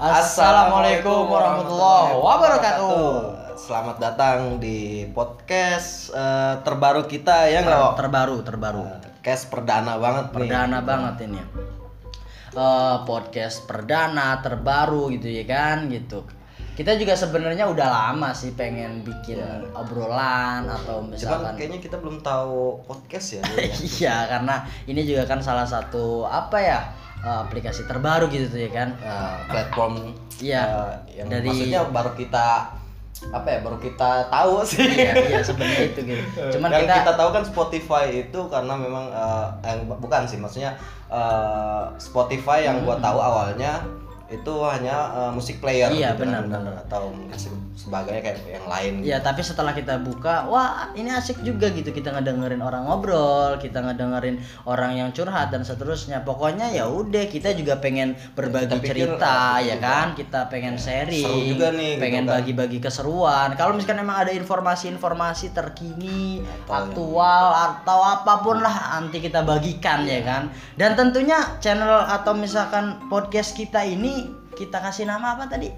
Assalamualaikum warahmatullahi wabarakatuh. Selamat datang di podcast eh, terbaru kita ya nggak? Terbaru, terbaru. Podcast perdana banget nih. Perdana banget ini. Eh, podcast perdana terbaru gitu ya kan gitu. Kita juga sebenarnya udah lama sih pengen bikin obrolan atau Cuman misalkan kayaknya kita belum tahu podcast ya. Ya. Iya, karena ini juga kan salah satu apa ya? Eh, aplikasi terbaru gitu tuh ya kan. Nah, platform Iya, eh, yang dari- maksudnya baru kita apa ya baru kita tahu sih. Iya, iya sebenarnya itu gitu. Cuman yang kita, kita, tahu kan Spotify itu karena memang eh, yang bukan sih maksudnya eh, Spotify yang gua tahu awalnya itu hanya eh, musik player Iya, gitu kan, benar, dan- atau mungkin se- sebagainya kayak yang lain Ya tapi setelah kita buka, wah ini asik juga gitu kita ngedengerin orang ngobrol, kita ngedengerin orang yang curhat dan seterusnya. Pokoknya ya udah kita juga pengen berbagi Kita pikir, cerita ya gitu kan, kita pengen sharing, Seru juga nih, gitu pengen kan. bagi-bagi keseruan. Kalau misalkan emang ada informasi-informasi terkini, Atau- aktual atau apa pun lah nanti kita bagikan ya kan. Dan tentunya channel atau misalkan podcast kita ini kita kasih nama apa tadi?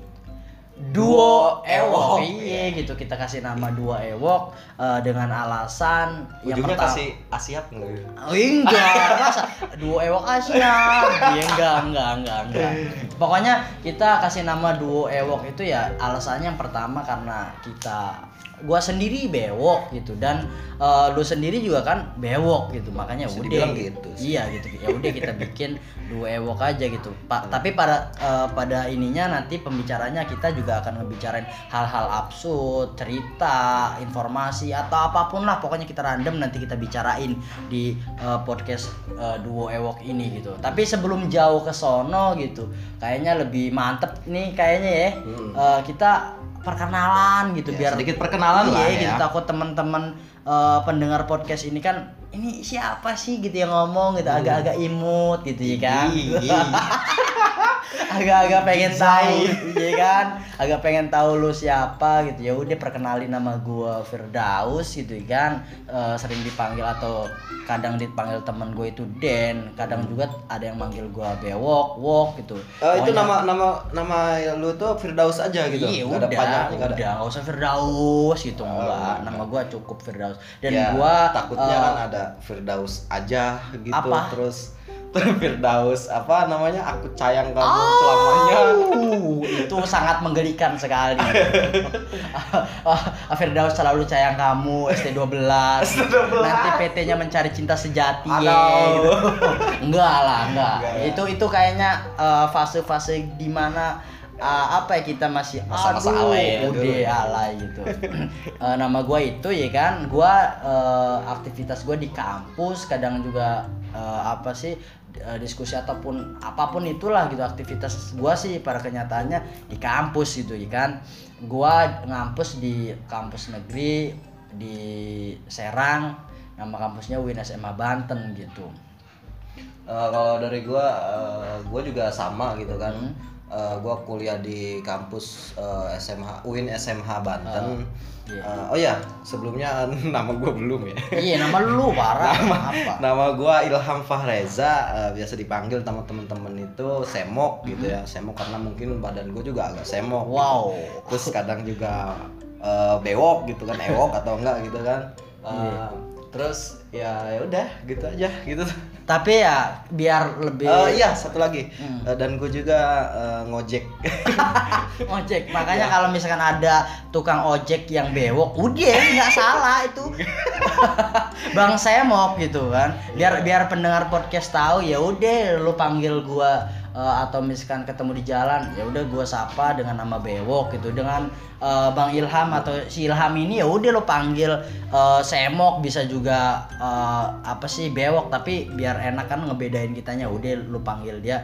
Duo Ewok. Iya gitu kita kasih nama Duo Ewok eh, dengan alasan yang ujungnya pertama kasih asiap enggak Oh, enggak, masa Duo Ewok Asia. Iya enggak, enggak, enggak, enggak. Pokoknya kita kasih nama Duo Ewok itu ya alasannya yang pertama karena kita gua sendiri bewok gitu dan eh, lu sendiri juga kan bewok gitu makanya Bisa udah. gitu sih. iya gitu ya udah kita bikin duo ewok aja gitu. Pak tapi pada eh, pada ininya nanti pembicaranya kita juga akan ngebicarain hal-hal absurd cerita informasi atau apa pun lah pokoknya kita random nanti kita bicarain di eh, podcast eh, duo ewok ini gitu. Tapi sebelum jauh ke sono gitu kayaknya lebih mantep nih kayaknya ya. Eh, kita perkenalan gitu Ya, biar sedikit perkenalan iya, lah gitu ya. takut teman-teman eh, pendengar podcast ini kan ini siapa sih? gitu yang ngomong gitu agak-agak imut gitu ya kan. agak-agak pengen tahu ya kan? Agak pengen tahu lu siapa gitu. Ya udah perkenalin nama gua Firdaus gitu ya kan? Eh, sering dipanggil atau kadang dipanggil temen gue itu Den kadang juga ada yang manggil gua Bewok Wok gitu. Eh, itu nama nama nama lu tuh Firdaus aja gitu? Iya udah, ada nggak udah ada nggak usah Firdaus gitu Oh, enggak. Nama gua cukup Firdaus. Dan Ya, gua takutnya eh, kan ada Firdaus aja gitu Apa? terus Firdaus apa namanya aku sayang kamu selamanya Oh, itu sangat menggelikan sekali. Ah, Firdaus selalu sayang kamu ST12. ST12. Nanti PT-nya mencari cinta sejati Aduh. gitu. Enggak lah, enggak. Enggak ya. Itu itu kayaknya eh, fase-fase di mana eh, apa ya kita masih Masa-masa aduh, alay ya udah dulu. alay gitu. Eh, nama gua itu ya kan, gua eh, aktivitas gua di kampus kadang juga eh, apa sih eh, diskusi ataupun apa pun itulah gitu aktivitas gua sih pada kenyataannya di kampus gitu ya kan gua ngampus di kampus negeri di Serang nama kampusnya UIN SMA Banten gitu Eh, kalau dari gua eh, gua juga sama gitu kan Hmm. Eh, gua kuliah di kampus eh, SMH UIN SMH Banten iya. Eh, oh ya sebelumnya nama gua belum ya iya nama lu parah apa Nama gua Ilham Fahreza, eh, biasa dipanggil sama temen-temen itu Semok gitu ya. Semok karena mungkin badan gua juga agak semok. gitu. Wow. Terus kadang juga eh, bewok gitu kan, ewok atau enggak gitu kan. Eh, Terus ya ya udah gitu aja gitu. Tapi ya biar lebih Eh, iya satu lagi Hmm. Eh, dan gue juga eh, ngojek. ojek Ya. makanya kalau misalkan ada tukang ojek yang bewok udah nggak salah itu bang semok gitu kan biar biar pendengar podcast tahu ya udah lu panggil gua eh, atau misalkan ketemu di jalan ya udah gua sapa dengan nama bewok gitu dengan eh, bang Ilham atau si Ilham ini ya udah lu panggil eh, semok bisa juga eh, apa sih bewok tapi biar enak kan ngebedain kitanya udah lu panggil dia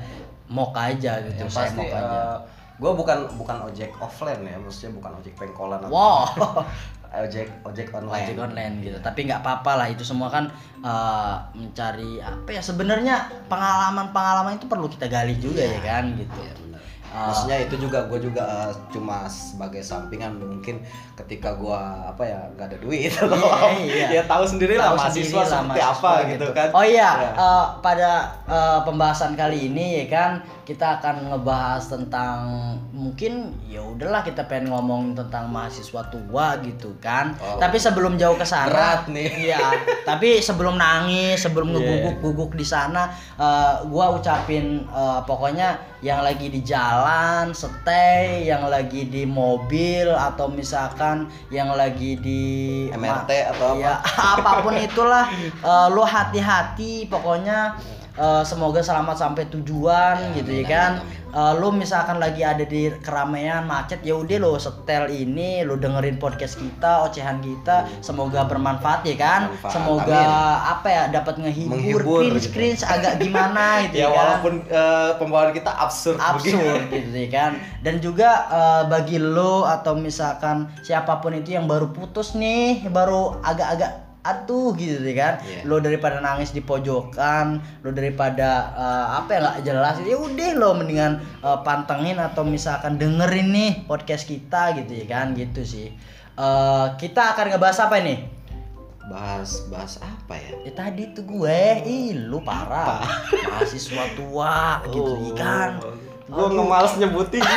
mok aja gitu Yang pasti semok aja gue bukan bukan ojek offline ya, maksudnya bukan ojek pengkolan Wow. ojek ojek online. ojek online gitu tapi nggak apa-apa lah itu semua kan eh, mencari apa ya sebenarnya pengalaman pengalaman itu perlu kita gali juga ya kan gitu benar. Ah. Maksudnya itu juga gue juga eh, cuma sebagai sampingan mungkin ketika gue apa ya nggak ada duit atau iya. ya tahu sendiri lah mahasiswa seperti mahasiswa apa gitu kan. Oh iya, Ya. eh, pada eh, pembahasan kali ini ya kan kita akan ngebahas tentang mungkin ya udahlah kita pengen ngomong tentang mahasiswa tua gitu kan. Oh. Tapi sebelum jauh ke sana, Berat nih. Iya. tapi sebelum nangis, sebelum Iya. ngeguguk-guguk di sana, eh, gua ucapin eh, pokoknya yang lagi di jalan, stay, yang lagi di mobil atau misalkan yang lagi di MRT atau apa? Ya, apa pun itulah eh, lu hati-hati pokoknya eh, semoga selamat sampai tujuan Ya, gitu ya kan. amin, Eh, lu misalkan lagi ada di keramaian macet ya udah lo setel ini lu dengerin podcast kita ocehan kita semoga bermanfaat ya kan. Bermanfaat, semoga amin. apa ya dapat ngehibur Menghibur, cringe gitu. cringe agak gimana gitu ya ya, kan. walaupun eh, pembawaan kita absurd absurd gitu ya kan. Dan juga eh, bagi lo atau misalkan siapa pun itu yang baru putus nih baru agak-agak aduh gitu kan. Iya. lo daripada nangis di pojokan lo daripada eh, apa ya nggak jelas ya udah lo mendingan eh, pantengin atau misalkan dengerin nih podcast kita gitu ya kan gitu sih. Eh, kita akan ngebahas apa ini? Bahas bahas apa ya? Ya tadi tuh gue, ih lu parah. Mahasiswa tua gitu ya kan. gue ngemales nyebutin.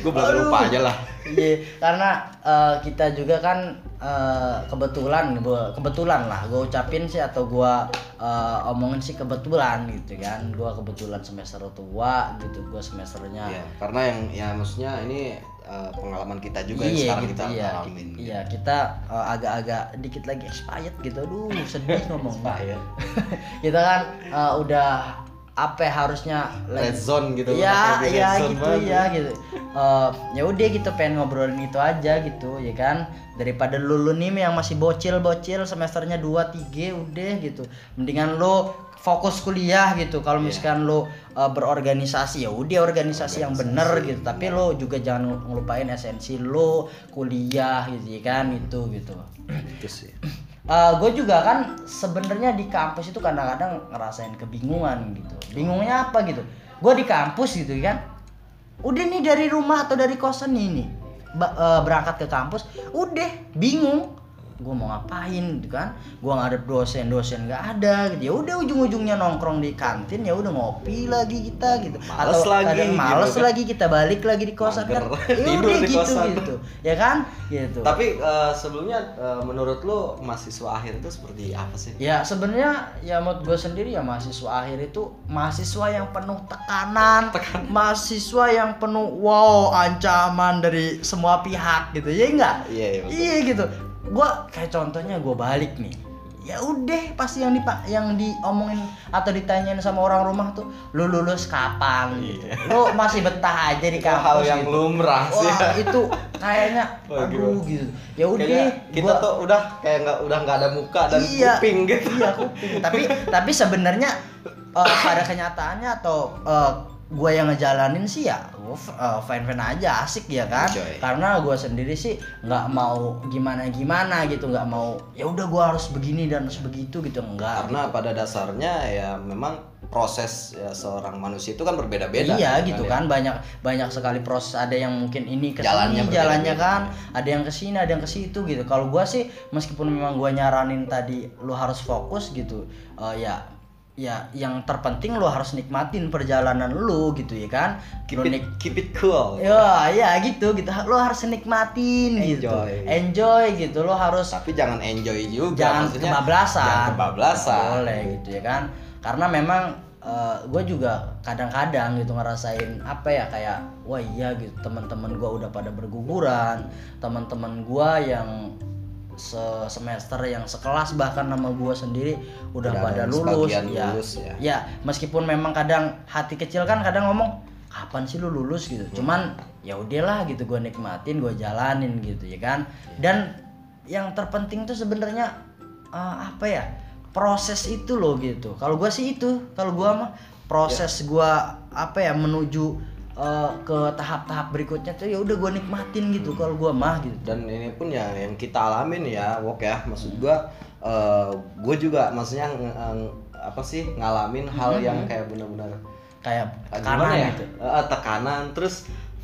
Gue belum lupa aja lah. Iya, karena eh, kita juga kan eh, kebetulan gua- kebetulan lah gue ucapin sih atau gue eh, omongin sih kebetulan gitu kan. Gue kebetulan semester tua gitu, gue semesternya ya karena yang ya maksudnya ini eh, pengalaman kita juga yang iya sekarang gitu kita iya ngalamin gitu. iya kita eh, agak-agak dikit lagi expired gitu aduh sedih Expired. kita kan eh, udah apa ya, harusnya red zone gitu iya zone gitu banget. ya gitu. Eh, ya udah gitu pengen ngobrolin itu aja gitu ya kan. Daripada lu, lu nih yang masih bocil-bocil semesternya 2 3 udah gitu. Mendingan lu fokus kuliah gitu. Kalau Iya. misalkan lu eh, berorganisasi ya udah organisasi yang bener gitu. Tapi lu juga jangan ngelupain esensi lu kuliah gitu ya kan itu gitu. Itu sih gue juga kan sebenarnya di kampus itu kadang-kadang ngerasain kebingungan gitu. Bingungnya apa gitu? Gue di kampus gitu kan. Udah nih dari rumah atau dari kosan nih ba- eh, berangkat ke kampus, udah bingung. Gue mau ngapain gitu kan? Gue nggak ada dosen, dosen nggak ada gitu. Ya udah ujung-ujungnya nongkrong di kantin ya udah ngopi lagi kita gitu. Males atau lagi, kadang males gitu kan. lagi kita balik lagi di kosan kan. Ya udah gitu kosan. gitu. Ya kan? Gitu. tapi eh, sebelumnya eh, menurut lu mahasiswa akhir itu seperti apa sih Ya sebenarnya ya menurut gue sendiri ya mahasiswa akhir itu mahasiswa yang penuh tekanan, mahasiswa yang penuh wow ancaman dari semua pihak gitu ya enggak? Iya, iya. Iya gitu. Gue kayak contohnya gue balik nih. Ya udah pasti yang dipa yang diomongin atau ditanyain sama orang rumah tuh lu lulus kapan gitu. Lu masih betah aja di kampus hal yang gitu. lumrah sih Wah, itu kayaknya aduh gitu. Ya udah kita gua- tuh udah kayak nggak udah nggak ada muka dan Iya. kuping gitu Iya kuping. tapi tapi sebenarnya eh, pada kenyataannya atau eh, gue yang ngejalanin sih ya gue fine fine aja asik ya kan? Enjoy. karena gue sendiri sih nggak mau gimana gimana gitu nggak mau ya udah gue harus begini dan harus begitu gitu enggak karena pada dasarnya ya memang proses ya, seorang manusia itu kan berbeda-beda iya gitu gitu ya. kan? Banyak banyak sekali proses. Ada yang mungkin ini ke Jalannya sini jalannya kan? ada yang ke sini ada yang ke situ gitu. Kalau gua sih meskipun memang gua nyaranin tadi lu harus fokus gitu eh, ya ya yang terpenting lu harus nikmatin perjalanan lu gitu ya kan? Keep it, keep it cool. Ya ya gitu gitu. Lo harus nikmatin gitu. Enjoy. enjoy gitu. Lo harus tapi jangan enjoy juga jangan maksudnya kebablasan. jangan kebablasan. Nggak boleh gitu ya kan? Karena memang gue juga kadang-kadang gitu ngerasain apa ya kayak wah iya gitu teman-teman gue udah pada berguguran. Teman-teman gue yang se- semester yang sekelas bahkan nama gue sendiri udah Udah pada ada lulus. ya. lulus, ya. ya meskipun memang kadang hati kecil kan kadang ngomong kapan sih lu lulus? gitu. Cuman ya udahlah gitu gue nikmatin gue jalanin gitu ya kan. Dan yang terpenting tuh sebenarnya eh, apa ya proses itu loh gitu. Kalau gue sih itu kalau gue mah proses gue apa ya menuju eh, ke tahap-tahap berikutnya tuh ya udah gue nikmatin gitu. Kalau gue mah gitu. Dan ini pun ya yang kita alamin ya Wok ya. Maksud gua eh, gua juga maksudnya nge- apa sih ngalamin hal yang kayak benar-benar kayak ah, tekanan ya? gitu. Eh, tekanan. Terus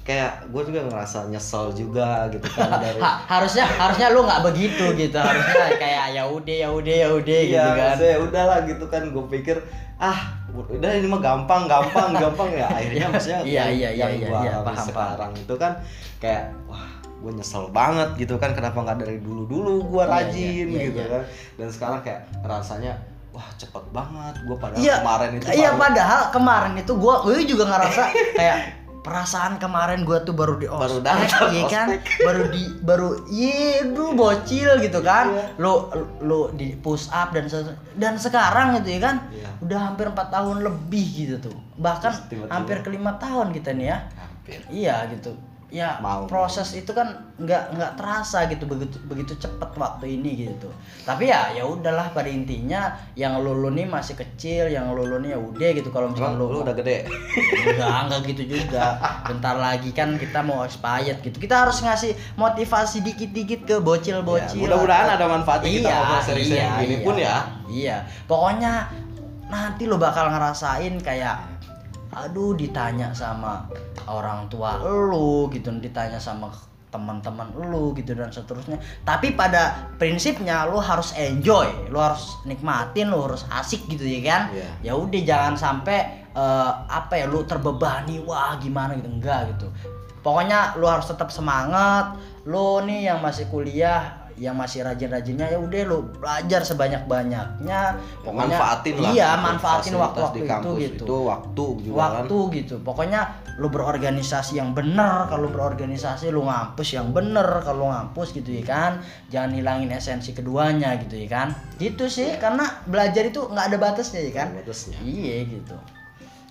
kayak gue juga ngerasa nyesel juga gitu kan dari Ha- harusnya harusnya lu nggak begitu gitu. Harusnya kayak ya udah ya udah ya udah iya gitu kan. maksudnya udahlah gitu kan. Gue pikir ah udah ini mah gampang gampang gampang ya. Akhirnya maksudnya Iya, yang, iya, yang iya, gua iya, paham, sekarang itu kan kayak wah gue nyesel banget gitu kan kenapa nggak dari dulu dulu gue Iya, rajin iya, iya, gitu iya. kan. Dan sekarang kayak rasanya wah cepet banget gue padahal Iya, kemarin itu iya baru- padahal kemarin itu gua gue juga ngerasa kayak perasaan kemarin gua tuh baru di Baru datang iya kan? ospek. baru di baru iya lu bocil gitu kan? Iya. lu lu di push up dan se- dan sekarang gitu ya kan? Iya. udah hampir empat tahun lebih gitu tuh. Bahkan Terus tiba-tiba- hampir ke lima tahun kita nih ya. Hampir. Iya gitu ya Mau. proses itu kan nggak nggak terasa gitu begitu begitu cepet waktu ini gitu. Tapi ya ya udahlah pada intinya yang lu lu nih masih kecil yang lu lu nih ya udah gitu. Kalau misalnya Emang lu udah gede. Enggak enggak gitu juga. Bentar lagi kan kita mau expired gitu. Kita harus ngasih motivasi dikit-dikit ke bocil-bocil. Ya, mudah-mudahan ada manfaatnya kita iya, ngobrol sering-sering iya, gini iya. pun ya. iya. Pokoknya nanti lo bakal ngerasain kayak aduh ditanya sama orang tua lu gitu ditanya sama teman-teman lu gitu dan seterusnya. Tapi pada prinsipnya lu harus enjoy lu harus nikmatin lu harus asik gitu ya kan? Iya. ya udah jangan sampai eh, apa ya lu terbebani wah gimana gitu? Enggak gitu. Pokoknya lu harus tetap semangat. Lu nih yang masih kuliah yang masih rajin-rajinnya ya udah lu belajar sebanyak-banyaknya. Manfaatin lah iya manfaatin waktu-waktu di itu gitu. itu waktu juga waktu gitu. Pokoknya lu berorganisasi yang bener kalau berorganisasi lu ngampus yang bener kalau ngampus gitu ya kan. Jangan hilangin esensi keduanya gitu ya kan. Gitu sih karena belajar itu nggak ada batasnya ya kan. Kan batasnya. Iya gitu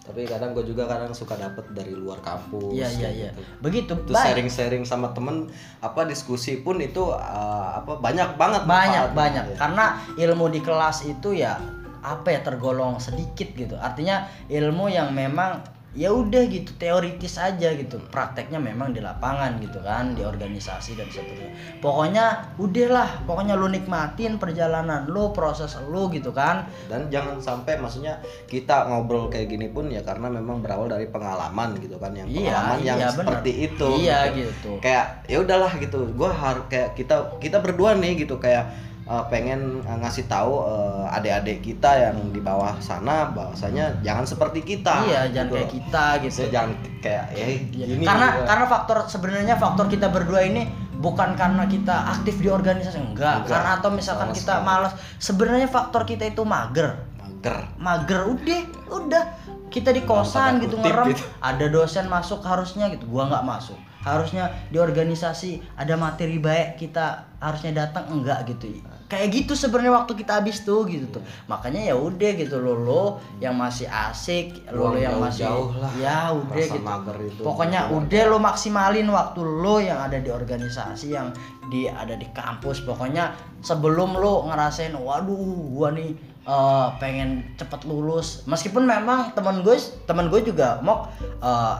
tapi kadang gue juga kadang suka dapet dari luar kampus iya iya iya gitu. begitu baik. sharing-sharing sama temen apa diskusi pun itu uh, apa banyak banget banyak banyak ya. karena ilmu di kelas itu ya apa ya tergolong sedikit gitu artinya ilmu yang memang ya udah gitu teoritis aja gitu. Prakteknya memang di lapangan gitu kan di organisasi dan seterusnya. Pokoknya udahlah pokoknya lu nikmatin perjalanan lu proses lu gitu kan. Dan jangan sampai maksudnya kita ngobrol kayak gini pun ya karena memang berawal dari pengalaman gitu kan. Yang Iya, pengalaman yang iya, bener. seperti itu Iya, gitu. kayak ya udahlah gitu. Gue harus kayak kita kita berdua nih gitu. Kayak uh, pengen uh, ngasih tahu uh, adik-adik kita yang di bawah sana bahwasanya jangan seperti kita iya jangan gitu kayak loh. kita gitu. Jangan kayak ya gini karena juga. karena faktor sebenarnya faktor kita berdua ini bukan karena kita aktif di organisasi enggak, Enggak, karena atau misalkan kita sekali. malas sebenarnya faktor kita itu mager. Mager. Mager udah udah. Kita di kosan gitu ngerem gitu. ada dosen masuk harusnya gitu. Gua nggak masuk harusnya di organisasi ada materi baik kita harusnya datang? Enggak gitu. Kayak gitu sebenarnya waktu kita habis tuh gitu tuh. Makanya ya udah gitu. Lo lo yang masih asik lo lo yang masih jauh-jauh lah. Ya udah gitu. itu. pokoknya udah lo maksimalin waktu lo yang ada di organisasi yang di ada di kampus. Pokoknya sebelum lo ngerasain waduh gua nih eh, pengen cepet lulus. Meskipun memang teman gue teman gue juga mau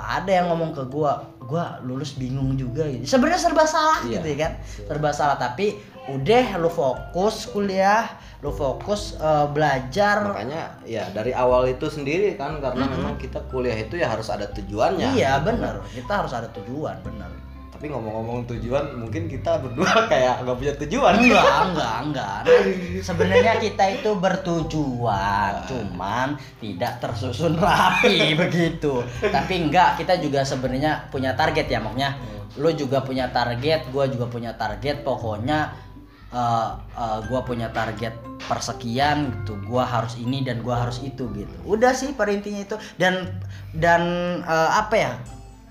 ada yang ngomong ke gua gua lulus bingung juga gitu. Sebenarnya serba salah Iya. gitu ya kan? Serba salah tapi udah lo fokus kuliah lo fokus eh, belajar. Makanya ya dari awal itu sendiri kan karena memang kita kuliah itu ya harus ada tujuannya. Iya gitu kan. bener kita harus ada tujuan bener tapi ngomong-ngomong tujuan mungkin kita berdua kayak nggak punya tujuan. Enggak enggak enggak. Nah, sebenarnya kita itu bertujuan cuman tidak tersusun rapi begitu. Tapi enggak kita juga sebenarnya punya target ya maknya lo juga punya target gua juga punya target pokoknya eh, eh, gua punya target persekian gitu. Gua harus ini dan gua harus itu gitu. Udah sih pada intinya itu. Dan dan eh, apa ya?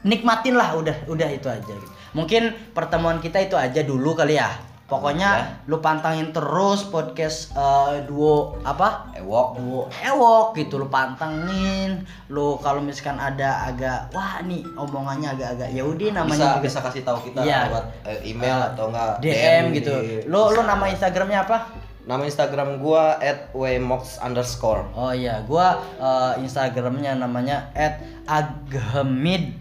Nikmatin lah udah udah itu aja gitu. Mungkin pertemuan kita itu aja dulu kali ya. Pokoknya lu pantangin terus podcast eh, duo apa? Ewok. Duo ewok gitu lu pantengin. Lu kalau misalkan ada agak wah nih omongannya agak-agak ya udah bisa namanya juga. bisa kasih tahu kita Iya. lewat eh, email atau enggak DM, gitu. di- lu lu nama instagramnya apa nama instagram gua at wmox underscore Oh iya, gua eh, Instagramnya namanya @aghamid.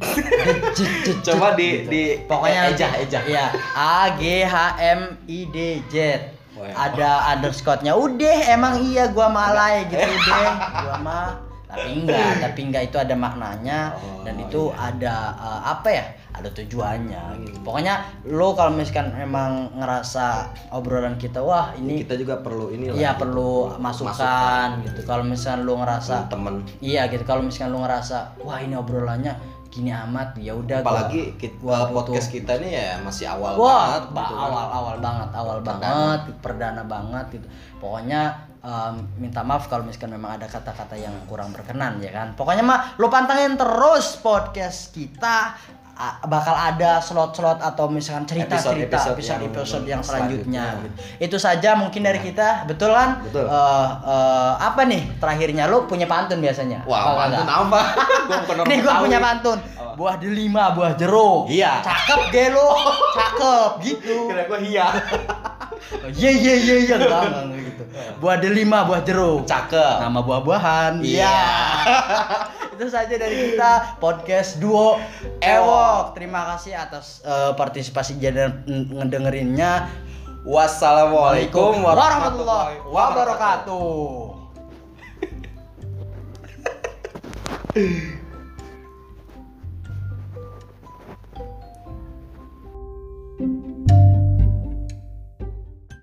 Coba di- di- pokoknya ejah, nanti- ejah. Iya, A G H M I D Z. Iya. Ada underscore-nya. Udah, emang iya gua malay gitu deh. Gua mah tapi enggak tapi enggak itu ada maknanya Oh, dan itu ada eh, apa ya ada tujuannya gitu. Pokoknya lo kalau misalkan emang ngerasa obrolan kita wah ini kita juga perlu ini iya gitu. perlu masukan. gitu. Kalau misalkan lo ngerasa temen. Iya gitu. Kalau misalkan lo ngerasa wah ini obrolannya gini amat ya udah gua- apalagi kita, gua butuh- podcast kita nih ya masih awal Wah, banget ba- gitu kan. awal awal banget, awal Perdana. banget, perdana banget gitu. Pokoknya em, minta maaf kalau misalkan memang ada kata-kata yang kurang berkenan ya kan. Pokoknya mah lo pantengin terus podcast kita bakal ada slot-slot atau misalkan cerita-cerita Episode-episode episode-episode yang yang, selanjutnya. selanjutnya. gitu. Itu saja mungkin dari kita, betul kan? Betul. Eh, eh, apa nih terakhirnya lo punya pantun biasanya? wah Apa pantun enggak? apa gua bukan orang Nih gua punya pantun. Apa? Buah delima, buah jeruk. Iya. Cakep ge lo. Cakep gitu. kira gua iya Iya iya iya iya gitu. Buah delima, buah jeruk. cakep Nama buah-buahan. Iya. Itu saja dari kita podcast duo Ewok. Terima kasih atas eh, partisipasi dan ngedengerinnya. wassalamualaikum warahmatullahi wabarakatuh.